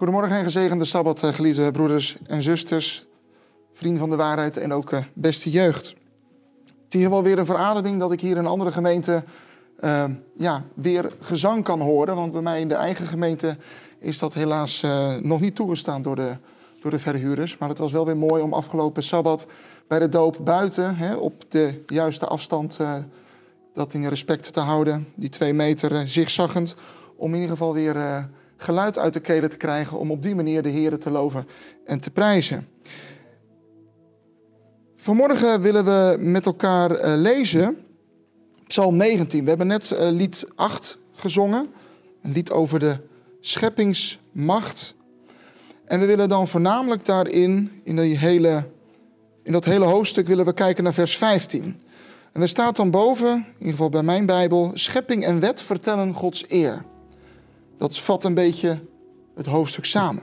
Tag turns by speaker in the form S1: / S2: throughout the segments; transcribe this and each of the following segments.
S1: Goedemorgen en gezegende Sabbat, eh, geliefde broeders en zusters, vrienden van de waarheid en ook eh, beste jeugd. Het is hier wel weer een verademing dat ik hier in een andere gemeente uh, ja, weer gezang kan horen. Want bij mij in de eigen gemeente is dat helaas nog niet toegestaan door de, door de verhuurders. Maar het was wel weer mooi om afgelopen Sabbat bij de doop buiten, hè, op de juiste afstand, dat in respect te houden. Die twee meter zigzaggend, om in ieder geval weer geluid uit de kelen te krijgen om op die manier de Heer te loven en te prijzen. Vanmorgen willen we met elkaar uh, lezen Psalm 19. We hebben net uh, lied 8 gezongen, een lied over de scheppingsmacht. En we willen dan voornamelijk daarin, in, die hele, in dat hele hoofdstuk, willen we kijken naar vers 15. En er staat dan boven, in ieder geval bij mijn Bijbel, schepping en wet vertellen Gods eer. Dat vat een beetje het hoofdstuk samen.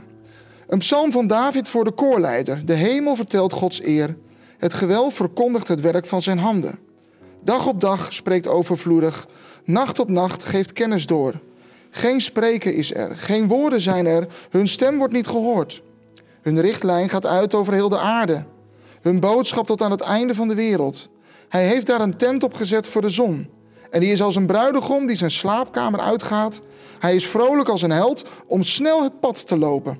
S1: Een psalm van David voor de koorleider. De hemel vertelt Gods eer. Het gewelf verkondigt het werk van zijn handen. Dag op dag spreekt overvloedig. Nacht op nacht geeft kennis door. Geen spreken is er, geen woorden zijn er. Hun stem wordt niet gehoord. Hun richtlijn gaat uit over heel de aarde. Hun boodschap tot aan het einde van de wereld. Hij heeft daar een tent op gezet voor de zon. En die is als een bruidegom die zijn slaapkamer uitgaat. Hij is vrolijk als een held om snel het pad te lopen.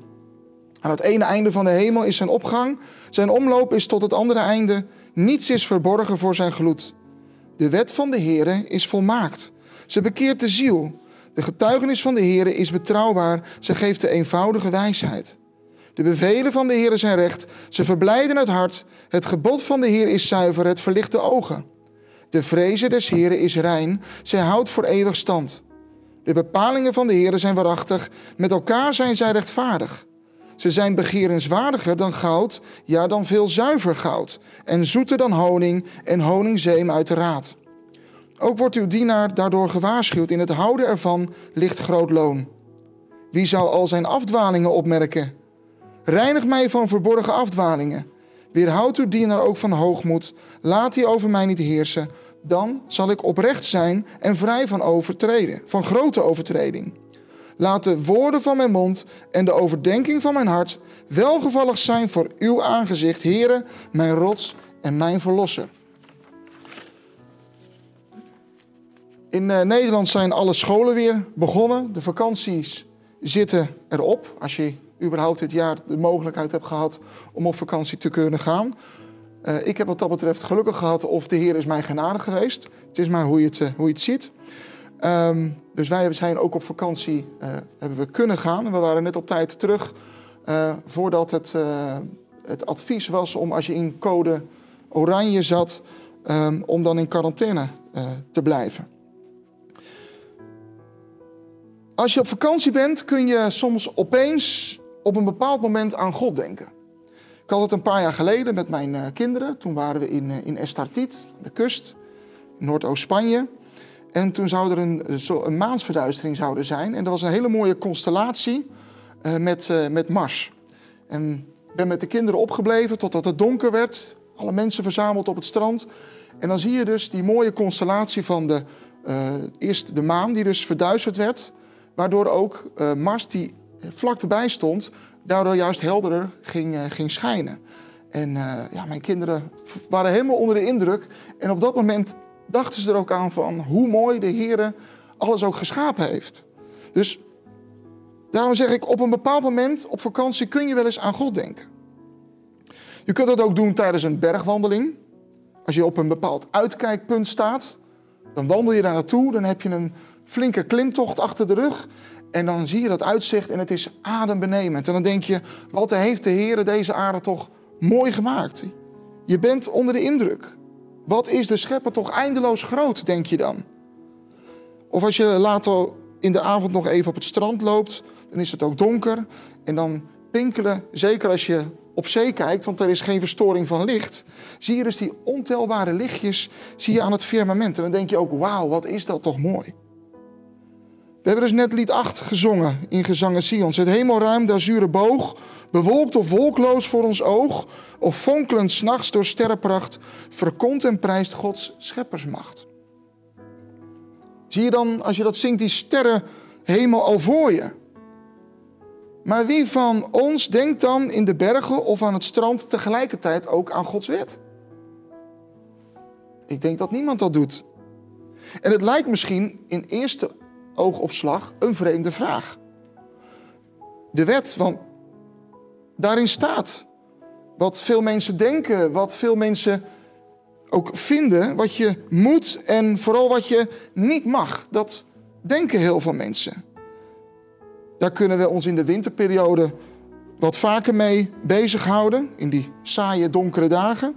S1: Aan het ene einde van de hemel is zijn opgang. Zijn omloop is tot het andere einde. Niets is verborgen voor zijn gloed. De wet van de Heere is volmaakt. Ze bekeert de ziel. De getuigenis van de Heere is betrouwbaar. Ze geeft de eenvoudige wijsheid. De bevelen van de Heere zijn recht. Ze verblijden het hart. Het gebod van de Heer is zuiver. Het verlicht de ogen. De vreze des Heren is rein, zij houdt voor eeuwig stand. De bepalingen van de Heren zijn waarachtig, met elkaar zijn zij rechtvaardig. Ze zijn begerenswaardiger dan goud, ja dan veel zuiver goud, en zoeter dan honing en honingzeem uit de raad. Ook wordt uw dienaar daardoor gewaarschuwd, in het houden ervan ligt groot loon. Wie zal al zijn afdwalingen opmerken? Reinig mij van verborgen afdwalingen. Weerhoud uw dienaar ook van hoogmoed. Laat hij over mij niet heersen. Dan zal ik oprecht zijn en vrij van overtreden, van grote overtreding. Laat de woorden van mijn mond en de overdenking van mijn hart welgevallig zijn voor uw aangezicht, Heere, mijn rots en mijn verlosser. In uh, Nederland zijn alle scholen weer begonnen. De vakanties zitten erop. Als je überhaupt dit jaar de mogelijkheid heb gehad om op vakantie te kunnen gaan. Uh, ik heb wat dat betreft gelukkig gehad of de Heer is mij genadig geweest. Het is maar hoe je het, uh, hoe je het ziet. Um, dus wij zijn ook op vakantie uh, hebben we kunnen gaan. We waren net op tijd terug voordat het, het advies was om als je in code oranje zat, um, om dan in quarantaine te blijven. Als je op vakantie bent, kun je soms opeens op een bepaald moment aan God denken. Ik had het een paar jaar geleden met mijn uh, kinderen. Toen waren we in, uh, in Estartit, de kust, Noordoost-Spanje. En toen zou er een, zo, een maansverduistering zouden zijn. En dat was een hele mooie constellatie uh, met, met Mars. En ik ben met de kinderen opgebleven totdat het donker werd. Alle mensen verzameld op het strand. En dan zie je dus die mooie constellatie van de, eerst de maan, die dus verduisterd werd. Waardoor ook Mars, die vlak erbij stond, daardoor juist helderder ging, uh, ging schijnen. En uh, ja, mijn kinderen waren helemaal onder de indruk. En op dat moment dachten ze er ook aan van hoe mooi de Heer alles ook geschapen heeft. Dus daarom zeg ik, op een bepaald moment op vakantie kun je wel eens aan God denken. Je kunt dat ook doen tijdens een bergwandeling. Als je op een bepaald uitkijkpunt staat, dan wandel je daar naartoe. Dan heb je een flinke klimtocht achter de rug. En dan zie je dat uitzicht en het is adembenemend. En dan denk je, wat heeft de Heer deze aarde toch mooi gemaakt? Je bent onder de indruk. Wat is de schepper toch eindeloos groot, denk je dan? Of als je later in de avond nog even op het strand loopt, dan is het ook donker. En dan pinkelen, zeker als je op zee kijkt, want er is geen verstoring van licht, zie je dus die ontelbare lichtjes zie je aan het firmament. En dan denk je ook, wauw, wat is dat toch mooi. We hebben dus net lied 8 gezongen in Gezangen Sions. Het hemelruim, daar zure boog, bewolkt of wolkloos voor ons oog, of fonkelend s'nachts door sterrenpracht, verkomt en prijst Gods scheppersmacht. Zie je dan, als je dat zingt, die sterrenhemel al voor je? Maar wie van ons denkt dan in de bergen of aan het strand tegelijkertijd ook aan Gods wet? Ik denk dat niemand dat doet. En het lijkt misschien in eerste oogopslag een vreemde vraag. De wet, want daarin staat wat veel mensen denken, wat veel mensen ook vinden, wat je moet en vooral wat je niet mag. Dat denken heel veel mensen. Daar kunnen we ons in de winterperiode wat vaker mee bezighouden, in die saaie, donkere dagen.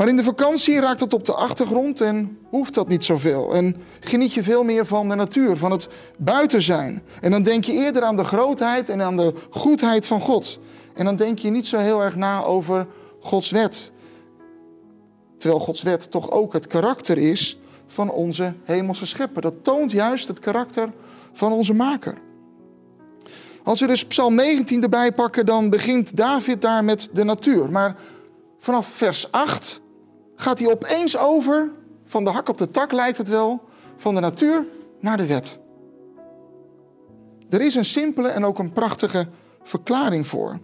S1: Maar in de vakantie raakt dat op de achtergrond en hoeft dat niet zoveel. En geniet je veel meer van de natuur, van het buiten zijn. En dan denk je eerder aan de grootheid en aan de goedheid van God. En dan denk je niet zo heel erg na over Gods wet. Terwijl Gods wet toch ook het karakter is van onze hemelse schepper. Dat toont juist het karakter van onze maker. Als we dus Psalm 19 erbij pakken, dan begint David daar met de natuur. Maar vanaf vers 8 gaat hij opeens over, van de hak op de tak lijkt het wel, van de natuur naar de wet. Er is een simpele en ook een prachtige verklaring voor.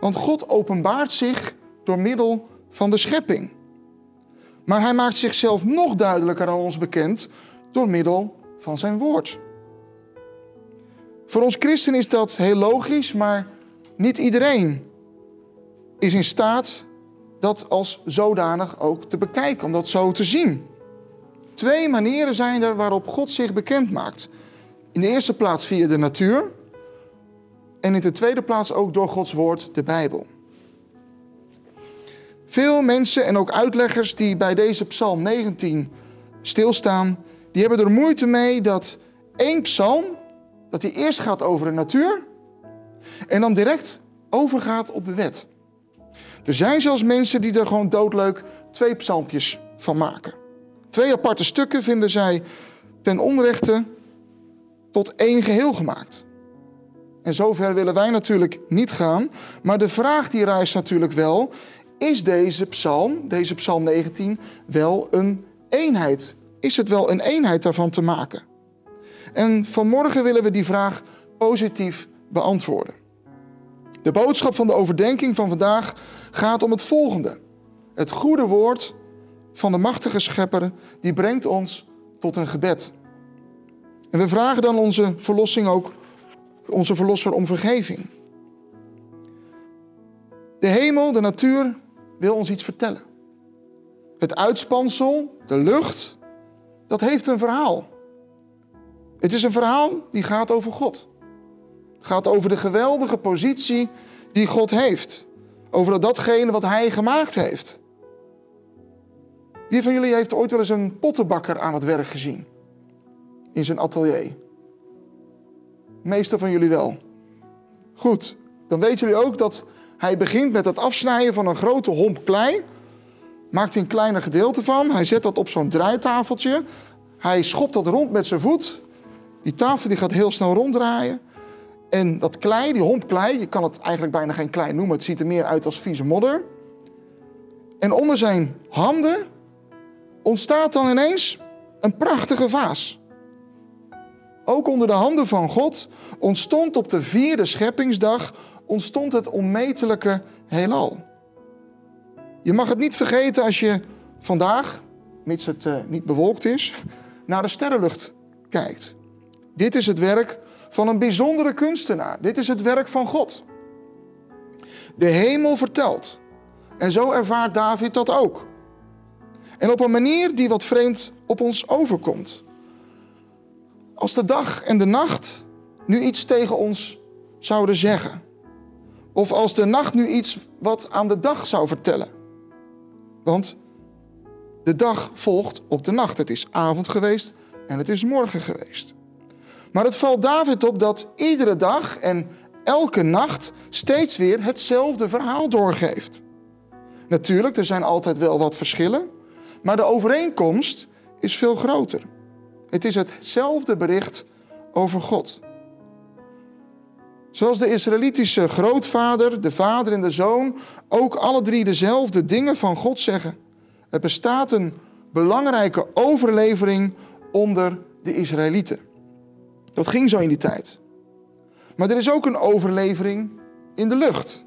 S1: Want God openbaart zich door middel van de schepping. Maar hij maakt zichzelf nog duidelijker aan ons bekend door middel van zijn woord. Voor ons christen is dat heel logisch, maar niet iedereen is in staat dat als zodanig ook te bekijken, om dat zo te zien. Twee manieren zijn er waarop God zich bekend maakt. In de eerste plaats via de natuur en in de tweede plaats ook door Gods woord, de Bijbel. Veel mensen en ook uitleggers die bij deze Psalm 19 stilstaan, die hebben er moeite mee dat één psalm, dat die eerst gaat over de natuur en dan direct overgaat op de wet. Er zijn zelfs mensen die er gewoon doodleuk twee psalmpjes van maken. Twee aparte stukken vinden zij ten onrechte tot één geheel gemaakt. En zover willen wij natuurlijk niet gaan. Maar de vraag die rijst natuurlijk wel: is deze psalm, deze psalm 19, wel een eenheid? Is het wel een eenheid daarvan te maken? En vanmorgen willen we die vraag positief beantwoorden. De boodschap van de overdenking van vandaag gaat om het volgende. Het goede woord van de machtige schepper, die brengt ons tot een gebed. En we vragen dan onze verlossing ook, onze verlosser om vergeving. De hemel, de natuur, wil ons iets vertellen. Het uitspansel, de lucht, dat heeft een verhaal. Het is een verhaal die gaat over God. Het gaat over de geweldige positie die God heeft. Over datgene wat Hij gemaakt heeft. Wie van jullie heeft ooit wel eens een pottenbakker aan het werk gezien? In zijn atelier? De meeste van jullie wel. Goed, dan weten jullie ook dat hij begint met het afsnijden van een grote homp klei. Maakt een kleiner gedeelte van. Hij zet dat op zo'n draaitafeltje. Hij schopt dat rond met zijn voet. Die tafel die gaat heel snel ronddraaien. En dat klei, die homp klei, je kan het eigenlijk bijna geen klei noemen. Het ziet er meer uit als vieze modder. En onder zijn handen ontstaat dan ineens een prachtige vaas. Ook onder de handen van God ontstond op de vierde scheppingsdag ontstond het onmetelijke heelal. Je mag het niet vergeten als je vandaag, mits het uh, niet bewolkt is, naar de sterrenlucht kijkt. Dit is het werk van een bijzondere kunstenaar. Dit is het werk van God. De hemel vertelt. En zo ervaart David dat ook. En op een manier die wat vreemd op ons overkomt. Als de dag en de nacht nu iets tegen ons zouden zeggen. Of als de nacht nu iets wat aan de dag zou vertellen. Want de dag volgt op de nacht. Het is avond geweest en het is morgen geweest. Maar het valt David op dat iedere dag en elke nacht steeds weer hetzelfde verhaal doorgeeft. Natuurlijk, er zijn altijd wel wat verschillen, maar de overeenkomst is veel groter. Het is hetzelfde bericht over God. Zoals de Israëlitische grootvader, de vader en de zoon ook alle drie dezelfde dingen van God zeggen. Er bestaat een belangrijke overlevering onder de Israëlieten. Dat ging zo in die tijd. Maar er is ook een overlevering in de lucht.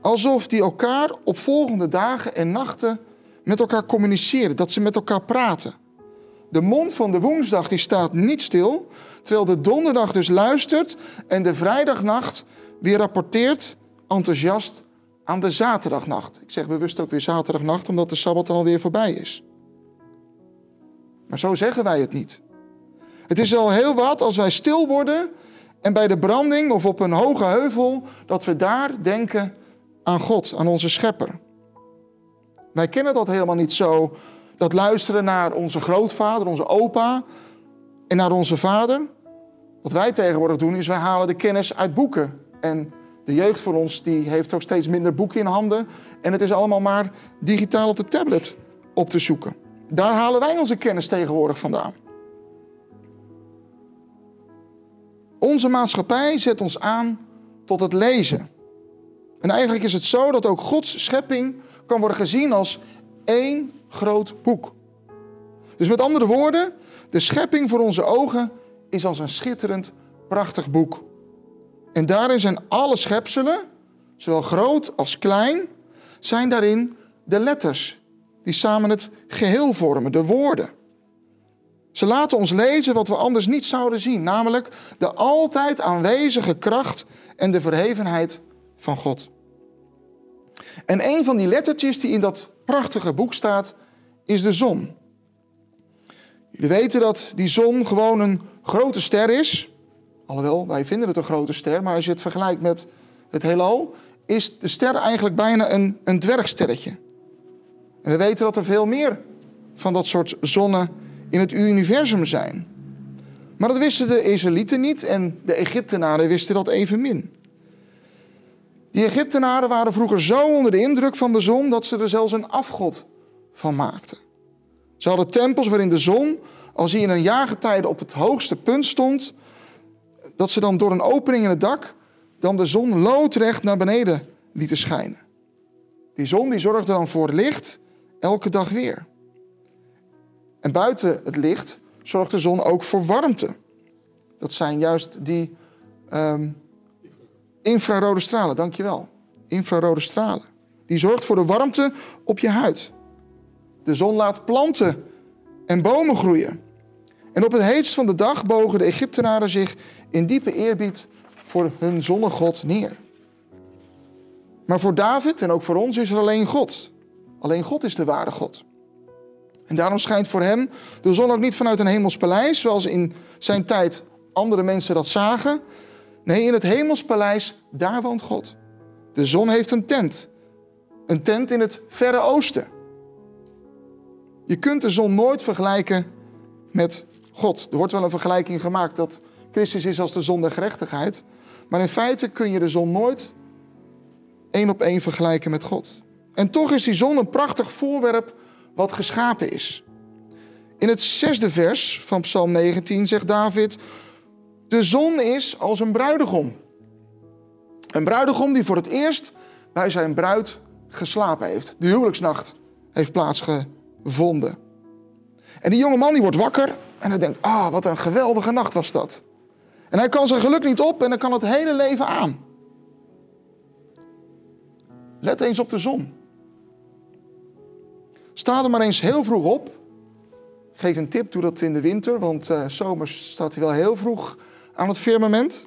S1: Alsof die elkaar op volgende dagen en nachten met elkaar communiceren, dat ze met elkaar praten. De mond van de woensdag die staat niet stil, terwijl de donderdag dus luistert en de vrijdagnacht weer rapporteert enthousiast aan de zaterdagnacht. Ik zeg bewust ook weer zaterdagnacht, omdat de Sabbat alweer voorbij is. Maar zo zeggen wij het niet. Het is al heel wat als wij stil worden en bij de branding of op een hoge heuvel, dat we daar denken aan God, aan onze schepper. Wij kennen dat helemaal niet zo, dat luisteren naar onze grootvader, onze opa en naar onze vader. Wat wij tegenwoordig doen is wij halen de kennis uit boeken. En de jeugd voor ons die heeft ook steeds minder boeken in handen. En het is allemaal maar digitaal op de tablet op te zoeken. Daar halen wij onze kennis tegenwoordig vandaan. Onze maatschappij zet ons aan tot het lezen. En eigenlijk is het zo dat ook Gods schepping kan worden gezien als één groot boek. Dus met andere woorden, de schepping voor onze ogen is als een schitterend, prachtig boek. En daarin zijn alle schepselen, zowel groot als klein, zijn daarin de letters die samen het geheel vormen, de woorden. Ze laten ons lezen wat we anders niet zouden zien, namelijk de altijd aanwezige kracht en de verhevenheid van God. En een van die lettertjes die in dat prachtige boek staat, is de zon. Jullie weten dat die zon gewoon een grote ster is. Alhoewel, wij vinden het een grote ster, maar als je het vergelijkt met het heelal, is de ster eigenlijk bijna een, een dwergsterretje. En we weten dat er veel meer van dat soort zonnen in het universum zijn. Maar dat wisten de Israëlieten niet en de Egyptenaren wisten dat evenmin. Die Egyptenaren waren vroeger zo onder de indruk van de zon dat ze er zelfs een afgod van maakten. Ze hadden tempels waarin de zon, als hij in een jaargetijde op het hoogste punt stond, dat ze dan door een opening in het dak dan de zon loodrecht naar beneden lieten schijnen. Die zon die zorgde dan voor licht elke dag weer. En buiten het licht zorgt de zon ook voor warmte. Dat zijn juist die um, infrarode stralen, dankjewel. Infrarode stralen. Die zorgt voor de warmte op je huid. De zon laat planten en bomen groeien. En op het heetst van de dag bogen de Egyptenaren zich in diepe eerbied voor hun zonnegod neer. Maar voor David en ook voor ons is er alleen God. Alleen God is de ware God. En daarom schijnt voor hem de zon ook niet vanuit een hemels paleis, zoals in zijn tijd andere mensen dat zagen. Nee, in het hemels paleis, daar woont God. De zon heeft een tent. Een tent in het verre oosten. Je kunt de zon nooit vergelijken met God. Er wordt wel een vergelijking gemaakt dat Christus is als de zon der gerechtigheid. Maar in feite kun je de zon nooit één op één vergelijken met God. En toch is die zon een prachtig voorwerp wat geschapen is. In het zesde vers van Psalm 19 zegt David: De zon is als een bruidegom. Een bruidegom die voor het eerst bij zijn bruid geslapen heeft. De huwelijksnacht heeft plaatsgevonden. En die jonge man die wordt wakker en hij denkt: Ah, wat een geweldige nacht was dat. En hij kan zijn geluk niet op en hij kan het hele leven aan. Let eens op de zon. Sta er maar eens heel vroeg op. geef een tip, doe dat in de winter, want uh, zomers staat hij wel heel vroeg aan het firmament.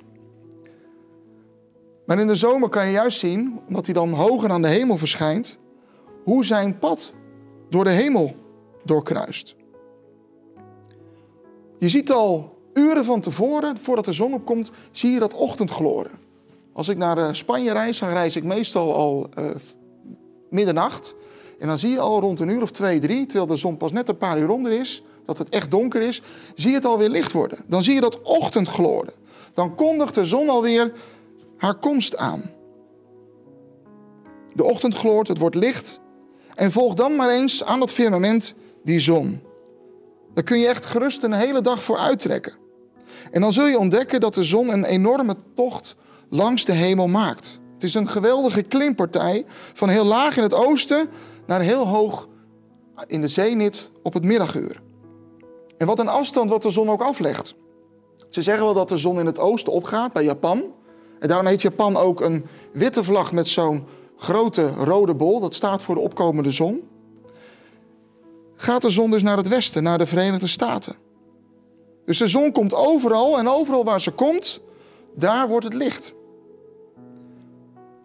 S1: Maar in de zomer kan je juist zien, omdat hij dan hoger aan de hemel verschijnt, hoe zijn pad door de hemel doorkruist. Je ziet al uren van tevoren, voordat de zon opkomt, zie je dat ochtendgloren. Als ik naar eh, Spanje reis, dan reis ik meestal al uh, middernacht. En dan zie je al rond een uur of twee, drie, terwijl de zon pas net een paar uur onder is, dat het echt donker is, zie je het alweer licht worden. Dan zie je dat ochtendgloren. Dan kondigt de zon alweer haar komst aan. De ochtend gloort, het wordt licht. En volg dan maar eens aan dat firmament die zon. Daar kun je echt gerust een hele dag voor uittrekken. En dan zul je ontdekken dat de zon een enorme tocht langs de hemel maakt. Het is een geweldige klimpartij van heel laag in het oosten naar heel hoog in de zenit op het middaguur. En wat een afstand wat de zon ook aflegt. Ze zeggen wel dat de zon in het oosten opgaat, bij Japan. En daarom heet Japan ook een witte vlag met zo'n grote rode bol. Dat staat voor de opkomende zon. Gaat de zon dus naar het westen, naar de Verenigde Staten. Dus de zon komt overal en overal waar ze komt, daar wordt het licht.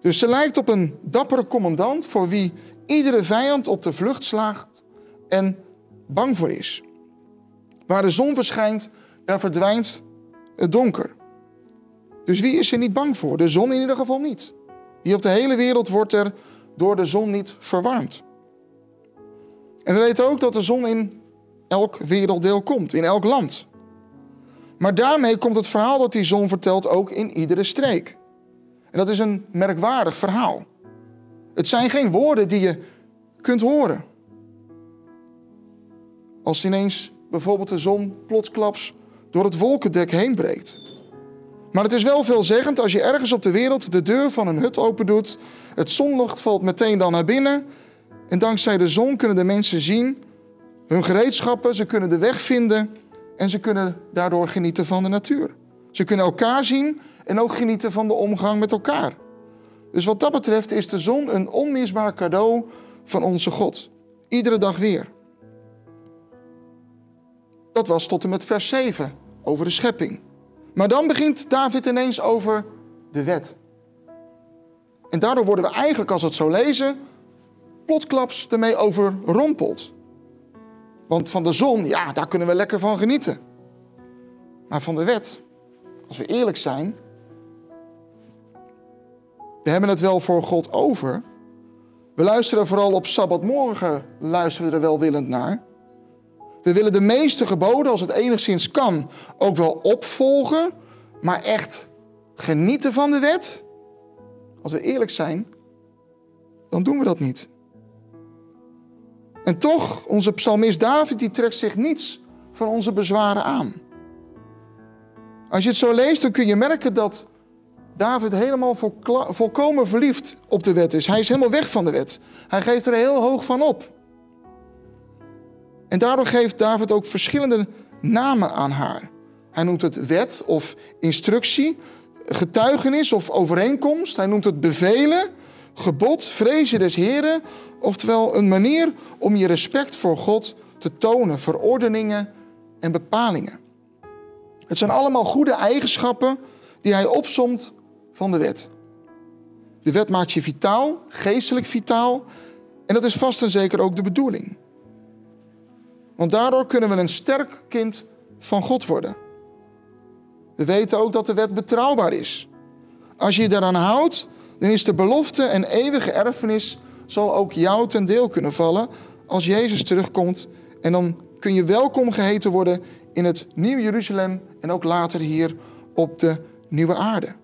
S1: Dus ze lijkt op een dappere commandant voor wie iedere vijand op de vlucht slaagt en bang voor is. Waar de zon verschijnt, daar verdwijnt het donker. Dus wie is er niet bang voor? De zon in ieder geval niet. Hier op de hele wereld wordt er door de zon niet verwarmd. En we weten ook dat de zon in elk werelddeel komt, in elk land. Maar daarmee komt het verhaal dat die zon vertelt ook in iedere streek. En dat is een merkwaardig verhaal. Het zijn geen woorden die je kunt horen. Als ineens bijvoorbeeld de zon plotsklaps door het wolkendek heen breekt. Maar het is wel veelzeggend als je ergens op de wereld de deur van een hut open doet. Het zonlicht valt meteen dan naar binnen. En dankzij de zon kunnen de mensen zien hun gereedschappen, ze kunnen de weg vinden en ze kunnen daardoor genieten van de natuur. Ze kunnen elkaar zien en ook genieten van de omgang met elkaar. Dus wat dat betreft is de zon een onmisbaar cadeau van onze God. Iedere dag weer. Dat was tot en met vers 7 over de schepping. Maar dan begint David ineens over de wet. En daardoor worden we eigenlijk, als we het zo lezen, plotklaps ermee overrompeld. Want van de zon, ja, daar kunnen we lekker van genieten. Maar van de wet, als we eerlijk zijn, we hebben het wel voor God over. We luisteren vooral op Sabbatmorgen, luisteren we er welwillend naar. We willen de meeste geboden, als het enigszins kan, ook wel opvolgen. Maar echt genieten van de wet? Als we eerlijk zijn, dan doen we dat niet. En toch, onze psalmist David, die trekt zich niets van onze bezwaren aan. Als je het zo leest, dan kun je merken dat David helemaal volkomen verliefd op de wet is. Hij is helemaal weg van de wet. Hij geeft er heel hoog van op. En daardoor geeft David ook verschillende namen aan haar. Hij noemt het wet of instructie, getuigenis of overeenkomst. Hij noemt het bevelen, gebod, vrezen des Heren. Oftewel een manier om je respect voor God te tonen, verordeningen en bepalingen. Het zijn allemaal goede eigenschappen die hij opsomt van de wet. De wet maakt je vitaal, geestelijk vitaal. En dat is vast en zeker ook de bedoeling. Want daardoor kunnen we een sterk kind van God worden. We weten ook dat de wet betrouwbaar is. Als je je daaraan houdt, dan is de belofte en eeuwige erfenis zal ook jou ten deel kunnen vallen als Jezus terugkomt. En dan kun je welkom geheten worden in het nieuwe Jeruzalem en ook later hier op de nieuwe aarde.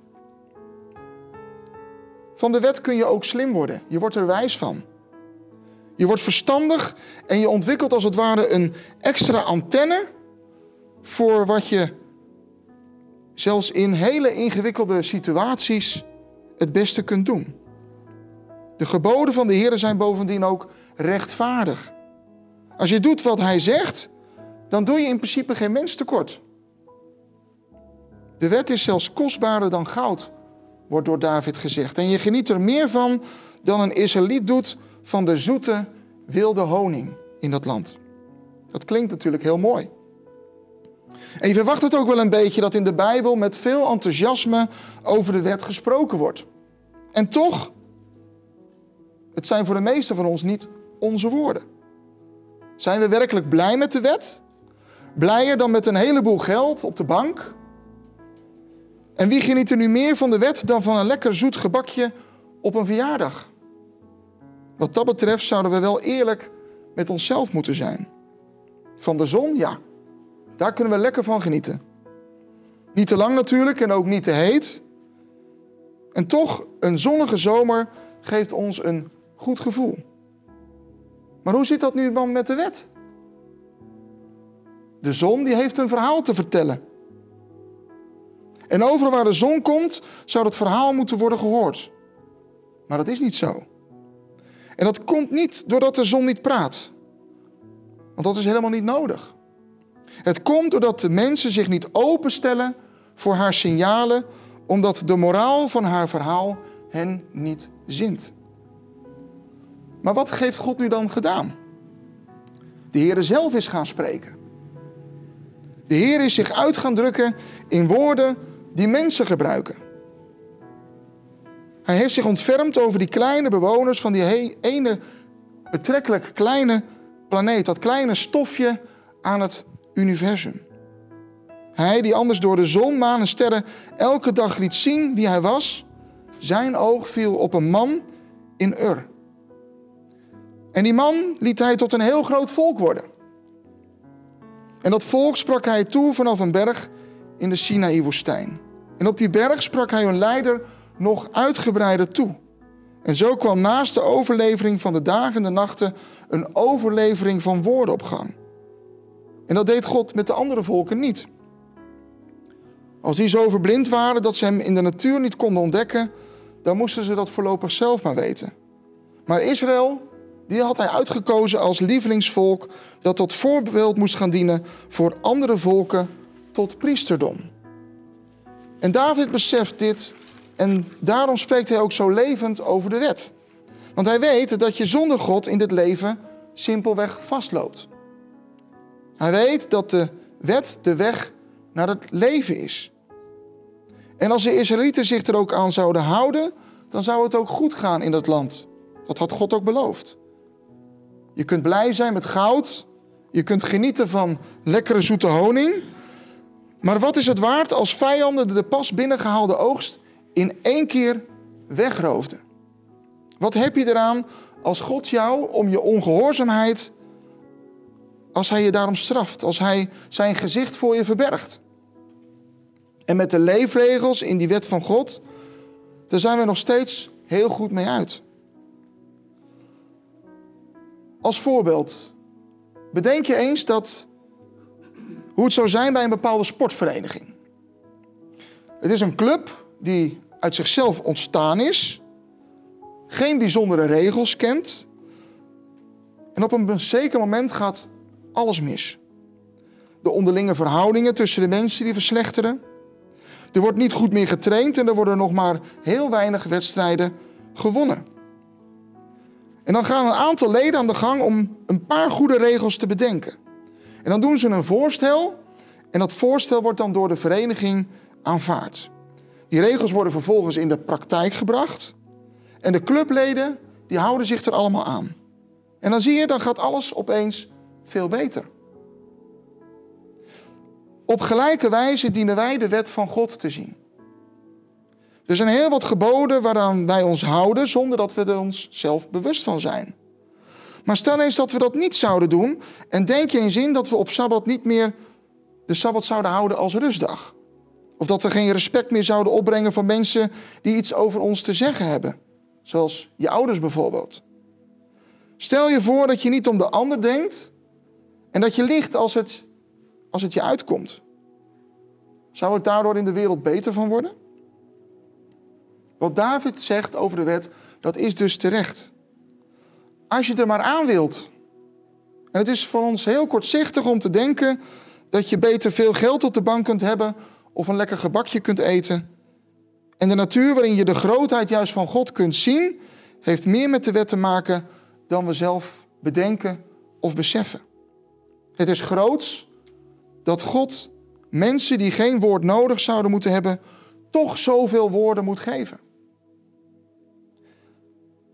S1: Van de wet kun je ook slim worden. Je wordt er wijs van. Je wordt verstandig en je ontwikkelt als het ware een extra antenne voor wat je zelfs in hele ingewikkelde situaties het beste kunt doen. De geboden van de Heer zijn bovendien ook rechtvaardig. Als je doet wat Hij zegt, dan doe je in principe geen mens tekort. De wet is zelfs kostbaarder dan goud, wordt door David gezegd. En je geniet er meer van dan een Israëliet doet van de zoete wilde honing in dat land. Dat klinkt natuurlijk heel mooi. En je verwacht het ook wel een beetje dat in de Bijbel met veel enthousiasme over de wet gesproken wordt. En toch, het zijn voor de meesten van ons niet onze woorden. Zijn we werkelijk blij met de wet? Blijer dan met een heleboel geld op de bank? En wie geniet er nu meer van de wet dan van een lekker zoet gebakje op een verjaardag? Wat dat betreft zouden we wel eerlijk met onszelf moeten zijn. Van de zon, ja. Daar kunnen we lekker van genieten. Niet te lang natuurlijk en ook niet te heet. En toch, een zonnige zomer geeft ons een goed gevoel. Maar hoe zit dat nu dan met de wet? De zon die heeft een verhaal te vertellen. En overal waar de zon komt, zou dat verhaal moeten worden gehoord. Maar dat is niet zo. En dat komt niet doordat de zon niet praat. Want dat is helemaal niet nodig. Het komt doordat de mensen zich niet openstellen voor haar signalen, omdat de moraal van haar verhaal hen niet zint. Maar wat heeft God nu dan gedaan? De Heer zelf is gaan spreken. De Heer is zich uit gaan drukken in woorden die mensen gebruiken. Hij heeft zich ontfermd over die kleine bewoners van die ene betrekkelijk kleine planeet, dat kleine stofje aan het universum. Hij die anders door de zon, maan en sterren elke dag liet zien wie hij was, zijn oog viel op een man in Ur. En die man liet hij tot een heel groot volk worden. En dat volk sprak hij toe vanaf een berg in de Sinaï-woestijn. En op die berg sprak hij hun leider nog uitgebreider toe. En zo kwam naast de overlevering van de dagen en de nachten een overlevering van woorden op gang. En dat deed God met de andere volken niet. Als die zo verblind waren dat ze hem in de natuur niet konden ontdekken, dan moesten ze dat voorlopig zelf maar weten. Maar Israël, die had hij uitgekozen als lievelingsvolk dat tot voorbeeld moest gaan dienen voor andere volken tot priesterdom. En David beseft dit en daarom spreekt hij ook zo levend over de wet. Want hij weet dat je zonder God in dit leven simpelweg vastloopt. Hij weet dat de wet de weg naar het leven is. En als de Israëlieten zich er ook aan zouden houden, dan zou het ook goed gaan in dat land. Dat had God ook beloofd. Je kunt blij zijn met goud. Je kunt genieten van lekkere zoete honing. Maar wat is het waard als vijanden de pas binnengehaalde oogst in één keer wegroofden? Wat heb je eraan als God jou om je ongehoorzaamheid, als hij je daarom straft, als hij zijn gezicht voor je verbergt? En met de leefregels in die wet van God, daar zijn we nog steeds heel goed mee uit. Als voorbeeld, bedenk je eens dat hoe het zou zijn bij een bepaalde sportvereniging. Het is een club die uit zichzelf ontstaan is, geen bijzondere regels kent en op een zeker moment gaat alles mis. De onderlinge verhoudingen tussen de mensen die verslechteren. Er wordt niet goed meer getraind en er worden nog maar heel weinig wedstrijden gewonnen. En dan gaan een aantal leden aan de gang om een paar goede regels te bedenken. En dan doen ze een voorstel en dat voorstel wordt dan door de vereniging aanvaard. Die regels worden vervolgens in de praktijk gebracht en de clubleden die houden zich er allemaal aan. En dan zie je, dan gaat alles opeens veel beter. Op gelijke wijze dienen wij de wet van God te zien. Er zijn heel wat geboden waaraan wij ons houden zonder dat we er ons zelf bewust van zijn. Maar stel eens dat we dat niet zouden doen en denk je eens in dat we op Sabbat niet meer de Sabbat zouden houden als rustdag. Of dat we geen respect meer zouden opbrengen van mensen die iets over ons te zeggen hebben. Zoals je ouders bijvoorbeeld. Stel je voor dat je niet om de ander denkt en dat je ligt als het, als het je uitkomt. Zou het daardoor in de wereld beter van worden? Wat David zegt over de wet, dat is dus terecht. Als je er maar aan wilt. En het is voor ons heel kortzichtig om te denken dat je beter veel geld op de bank kunt hebben of een lekker gebakje kunt eten. En de natuur waarin je de grootheid juist van God kunt zien, heeft meer met de wet te maken dan we zelf bedenken of beseffen. Het is groots dat God mensen die geen woord nodig zouden moeten hebben, toch zoveel woorden moet geven.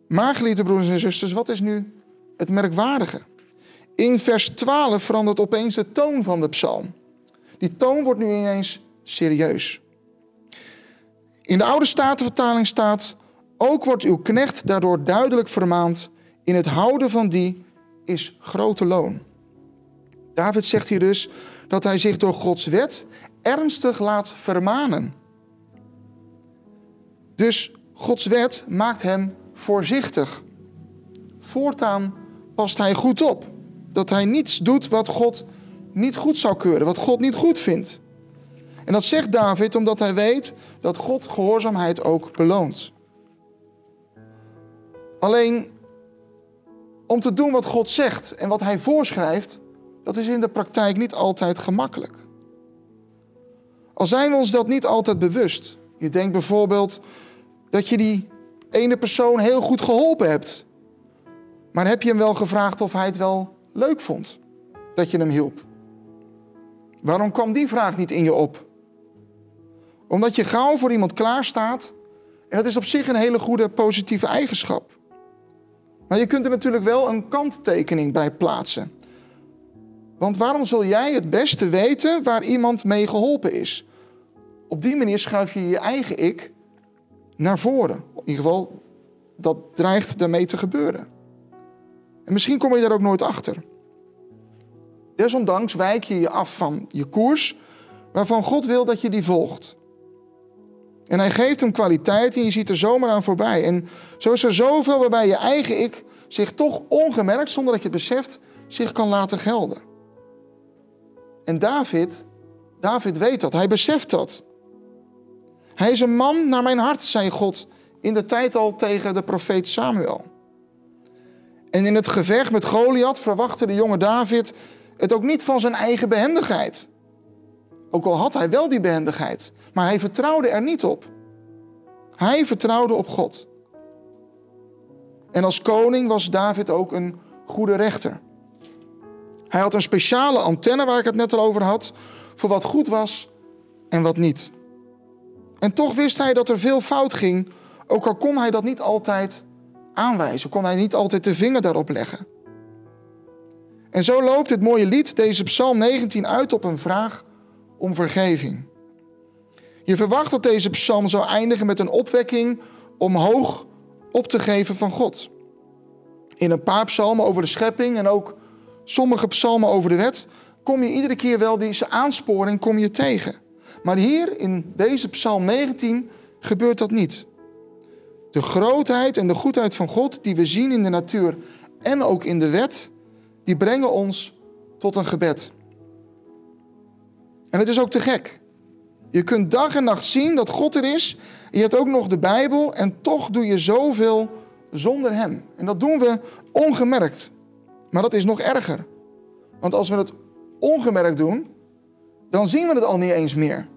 S1: Maar, geliefde broeders en zusters, wat is nu het merkwaardige? In vers 12 verandert opeens de toon van de psalm. Die toon wordt nu ineens serieus. In de oude statenvertaling staat: Ook wordt uw knecht daardoor duidelijk vermaand. In het houden van die is grote loon. David zegt hier dus dat hij zich door Gods wet ernstig laat vermanen. Dus Gods wet maakt hem voorzichtig. Voortaan past hij goed op dat hij niets doet wat God niet goed zou keuren, wat God niet goed vindt. En dat zegt David omdat hij weet dat God gehoorzaamheid ook beloont. Alleen om te doen wat God zegt en wat hij voorschrijft, dat is in de praktijk niet altijd gemakkelijk. Al zijn we ons dat niet altijd bewust. Je denkt bijvoorbeeld dat je die ene persoon heel goed geholpen hebt. Maar heb je hem wel gevraagd of hij het wel leuk vond dat je hem hielp? Waarom kwam die vraag niet in je op? Omdat je gauw voor iemand klaar staat. En dat is op zich een hele goede positieve eigenschap. Maar je kunt er natuurlijk wel een kanttekening bij plaatsen. Want waarom zul jij het beste weten waar iemand mee geholpen is? Op die manier schuif je je eigen ik naar voren. In ieder geval, dat dreigt daarmee te gebeuren. En misschien kom je daar ook nooit achter. Desondanks wijk je je af van je koers, waarvan God wil dat je die volgt. En hij geeft hem kwaliteit en je ziet er zomaar aan voorbij. En zo is er zoveel waarbij je eigen ik zich toch ongemerkt, zonder dat je het beseft, zich kan laten gelden. En David, David weet dat, hij beseft dat. Hij is een man naar mijn hart, zei God in de tijd al tegen de profeet Samuel. En in het gevecht met Goliath verwachtte de jonge David het ook niet van zijn eigen behendigheid. Ook al had hij wel die behendigheid, maar hij vertrouwde er niet op. Hij vertrouwde op God. En als koning was David ook een goede rechter. Hij had een speciale antenne waar ik het net al over had, voor wat goed was en wat niet. En toch wist hij dat er veel fout ging, ook al kon hij dat niet altijd aanwijzen, kon hij niet altijd de vinger daarop leggen. En zo loopt het mooie lied, deze Psalm 19, uit op een vraag om vergeving. Je verwacht dat deze psalm zou eindigen met een opwekking om hoog op te geven van God. In een paar psalmen over de schepping en ook sommige psalmen over de wet kom je iedere keer wel deze aansporing kom je tegen. Maar hier in deze psalm 19 gebeurt dat niet. De grootheid en de goedheid van God die we zien in de natuur en ook in de wet, die brengen ons tot een gebed. En het is ook te gek. Je kunt dag en nacht zien dat God er is. Je hebt ook nog de Bijbel en toch doe je zoveel zonder Hem. En dat doen we ongemerkt. Maar dat is nog erger. Want als we het ongemerkt doen, dan zien we het al niet eens meer.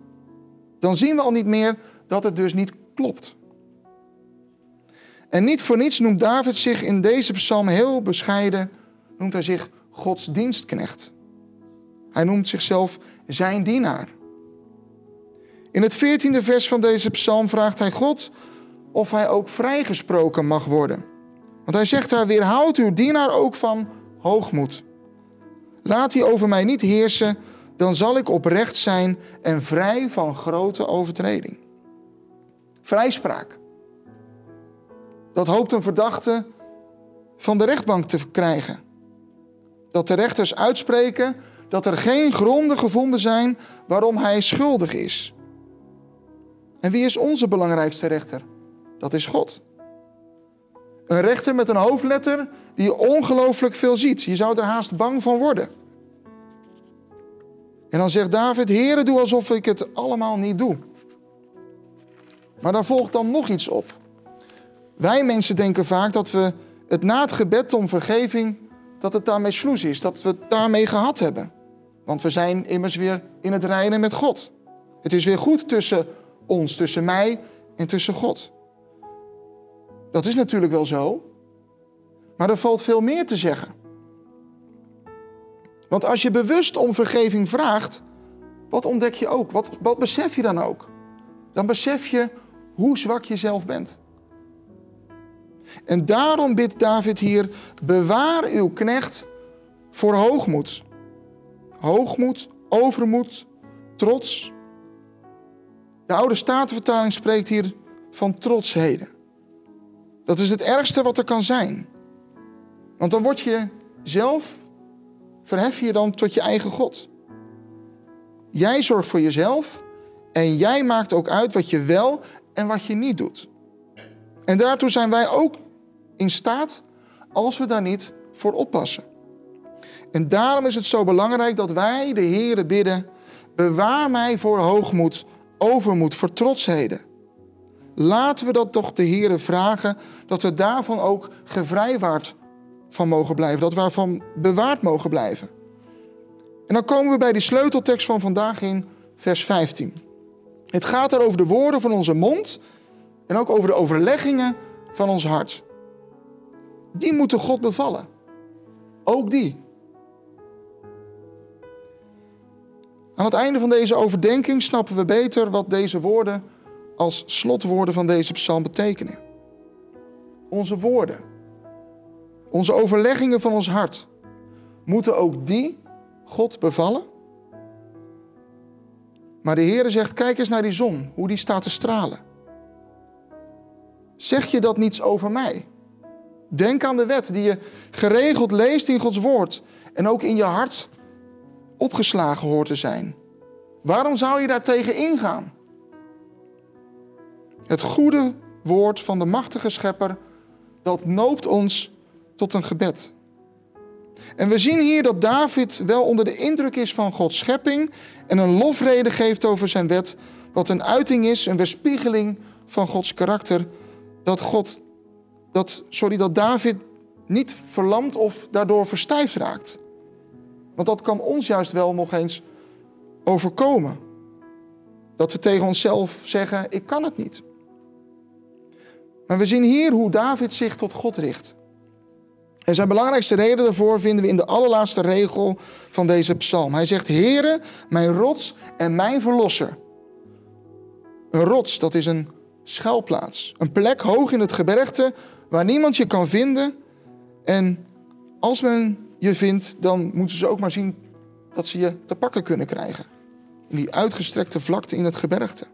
S1: Dan zien we al niet meer dat het dus niet klopt. En niet voor niets noemt David zich in deze psalm heel bescheiden, noemt hij zich Gods dienstknecht. Hij noemt zichzelf zijn dienaar. In het veertiende vers van deze psalm vraagt hij God of hij ook vrijgesproken mag worden. Want hij zegt daar, weerhoud uw dienaar ook van hoogmoed. Laat hij over mij niet heersen, dan zal ik oprecht zijn en vrij van grote overtreding. Vrijspraak. Dat hoopt een verdachte van de rechtbank te krijgen. Dat de rechters uitspreken dat er geen gronden gevonden zijn waarom hij schuldig is. En wie is onze belangrijkste rechter? Dat is God. Een rechter met een hoofdletter die ongelooflijk veel ziet. Je zou er haast bang van worden. En dan zegt David: Heere, doe alsof ik het allemaal niet doe. Maar daar volgt dan nog iets op. Wij mensen denken vaak dat we het na het gebed om vergeving, dat het daarmee sloes is, dat we het daarmee gehad hebben. Want we zijn immers weer in het reinen met God. Het is weer goed tussen ons, tussen mij en tussen God. Dat is natuurlijk wel zo. Maar er valt veel meer te zeggen. Want als je bewust om vergeving vraagt, wat ontdek je ook? Wat, wat besef je dan ook? Dan besef je hoe zwak je zelf bent. En daarom bidt David hier: bewaar uw knecht voor hoogmoed. Hoogmoed, overmoed, trots. De oude Statenvertaling spreekt hier van trotsheden. Dat is het ergste wat er kan zijn. Want dan word je zelf, verhef je dan tot je eigen God. Jij zorgt voor jezelf en jij maakt ook uit wat je wel en wat je niet doet. En daartoe zijn wij ook in staat als we daar niet voor oppassen. En daarom is het zo belangrijk dat wij de Heeren bidden: bewaar mij voor hoogmoed, overmoed, voor trotsheden. Laten we dat toch de Heeren vragen, dat we daarvan ook gevrijwaard van mogen blijven, dat we daarvan bewaard mogen blijven. En dan komen we bij die sleuteltekst van vandaag in vers 15. Het gaat er over de woorden van onze mond en ook over de overleggingen van ons hart. Die moeten God bevallen. Ook die. Aan het einde van deze overdenking snappen we beter wat deze woorden als slotwoorden van deze psalm betekenen. Onze woorden, onze overleggingen van ons hart, moeten ook die God bevallen? Maar de Heere zegt, kijk eens naar die zon, hoe die staat te stralen. Zeg je dat niets over mij? Denk aan de wet die je geregeld leest in Gods woord en ook in je hart opgeslagen hoort te zijn. Waarom zou je daartegen ingaan? Het goede woord van de machtige schepper, dat noopt ons tot een gebed. En we zien hier dat David wel onder de indruk is van Gods schepping en een lofrede geeft over zijn wet, wat een uiting is, een weerspiegeling van Gods karakter, dat God, dat, sorry, dat David niet verlamd of daardoor verstijfd raakt. Want dat kan ons juist wel nog eens overkomen. Dat we tegen onszelf zeggen, ik kan het niet. Maar we zien hier hoe David zich tot God richt. En zijn belangrijkste reden daarvoor vinden we in de allerlaatste regel van deze psalm. Hij zegt, Heere, mijn rots en mijn verlosser. Een rots, dat is een schuilplaats. Een plek hoog in het gebergte waar niemand je kan vinden. En als men je vindt, dan moeten ze ook maar zien dat ze je te pakken kunnen krijgen. In die uitgestrekte vlakte in het gebergte.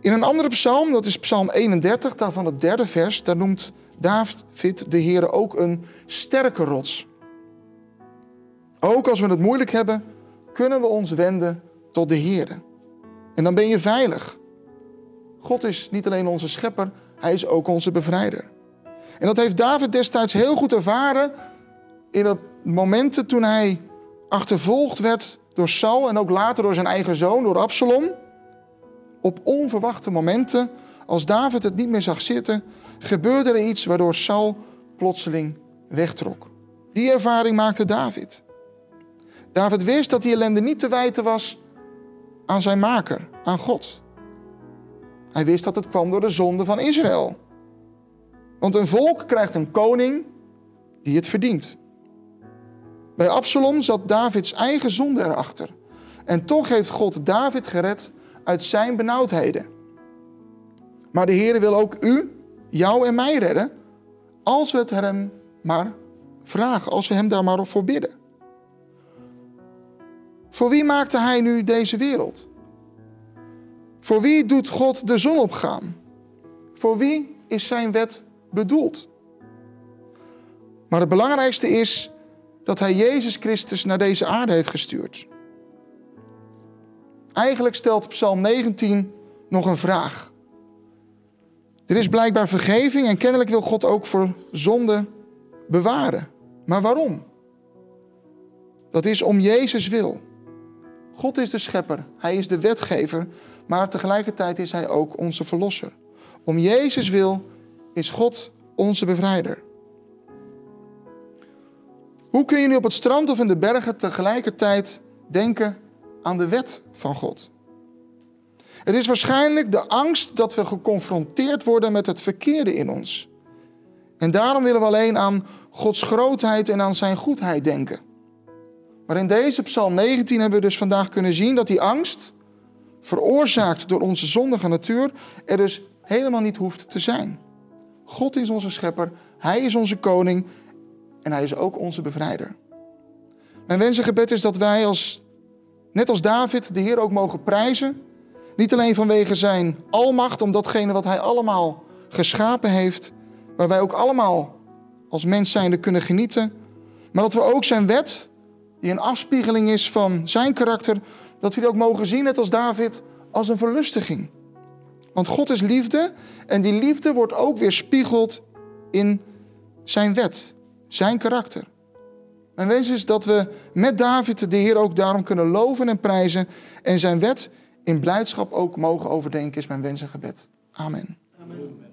S1: In een andere psalm, dat is psalm 31, daarvan het derde vers, daar noemt David de Heer ook een sterke rots. Ook als we het moeilijk hebben, kunnen we ons wenden tot de Heer. En dan ben je veilig. God is niet alleen onze schepper, hij is ook onze bevrijder. En dat heeft David destijds heel goed ervaren in de momenten toen hij achtervolgd werd door Saul en ook later door zijn eigen zoon, door Absalom. Op onverwachte momenten, als David het niet meer zag zitten, gebeurde er iets waardoor Saul plotseling wegtrok. Die ervaring maakte David. David wist dat die ellende niet te wijten was aan zijn maker, aan God. Hij wist dat het kwam door de zonde van Israël. Want een volk krijgt een koning die het verdient. Bij Absalom zat Davids eigen zonde erachter. En toch heeft God David gered uit zijn benauwdheden. Maar de Heer wil ook u jou en mij redden als we het hem maar vragen, als we hem daar maar voor bidden. Voor wie maakte hij nu deze wereld? Voor wie doet God de zon opgaan? Voor wie is zijn wet bedoeld? Maar het belangrijkste is dat hij Jezus Christus naar deze aarde heeft gestuurd. Eigenlijk stelt Psalm 19 nog een vraag. Er is blijkbaar vergeving en kennelijk wil God ook voor zonde bewaren. Maar waarom? Dat is om Jezus wil. God is de schepper, hij is de wetgever, maar tegelijkertijd is hij ook onze verlosser. Om Jezus wil is God onze bevrijder. Hoe kun je nu op het strand of in de bergen tegelijkertijd denken aan de wet van God? Het is waarschijnlijk de angst dat we geconfronteerd worden met het verkeerde in ons. En daarom willen we alleen aan Gods grootheid en aan zijn goedheid denken. Maar in deze Psalm 19 hebben we dus vandaag kunnen zien dat die angst, veroorzaakt door onze zondige natuur, er dus helemaal niet hoeft te zijn. God is onze schepper, Hij is onze koning en Hij is ook onze bevrijder. Mijn wens en gebed is dat wij als, net als David, de Heer ook mogen prijzen niet alleen vanwege zijn almacht, om datgene wat hij allemaal geschapen heeft, waar wij ook allemaal als mens zijnde kunnen genieten, maar dat we ook zijn wet, die een afspiegeling is van zijn karakter, dat we die ook mogen zien, net als David, als een verlustiging. Want God is liefde en die liefde wordt ook weer spiegeld in zijn wet, zijn karakter. Mijn wens is dat we met David de Heer ook daarom kunnen loven en prijzen en zijn wet in blijdschap ook mogen overdenken, is mijn wens en gebed. Amen. Amen.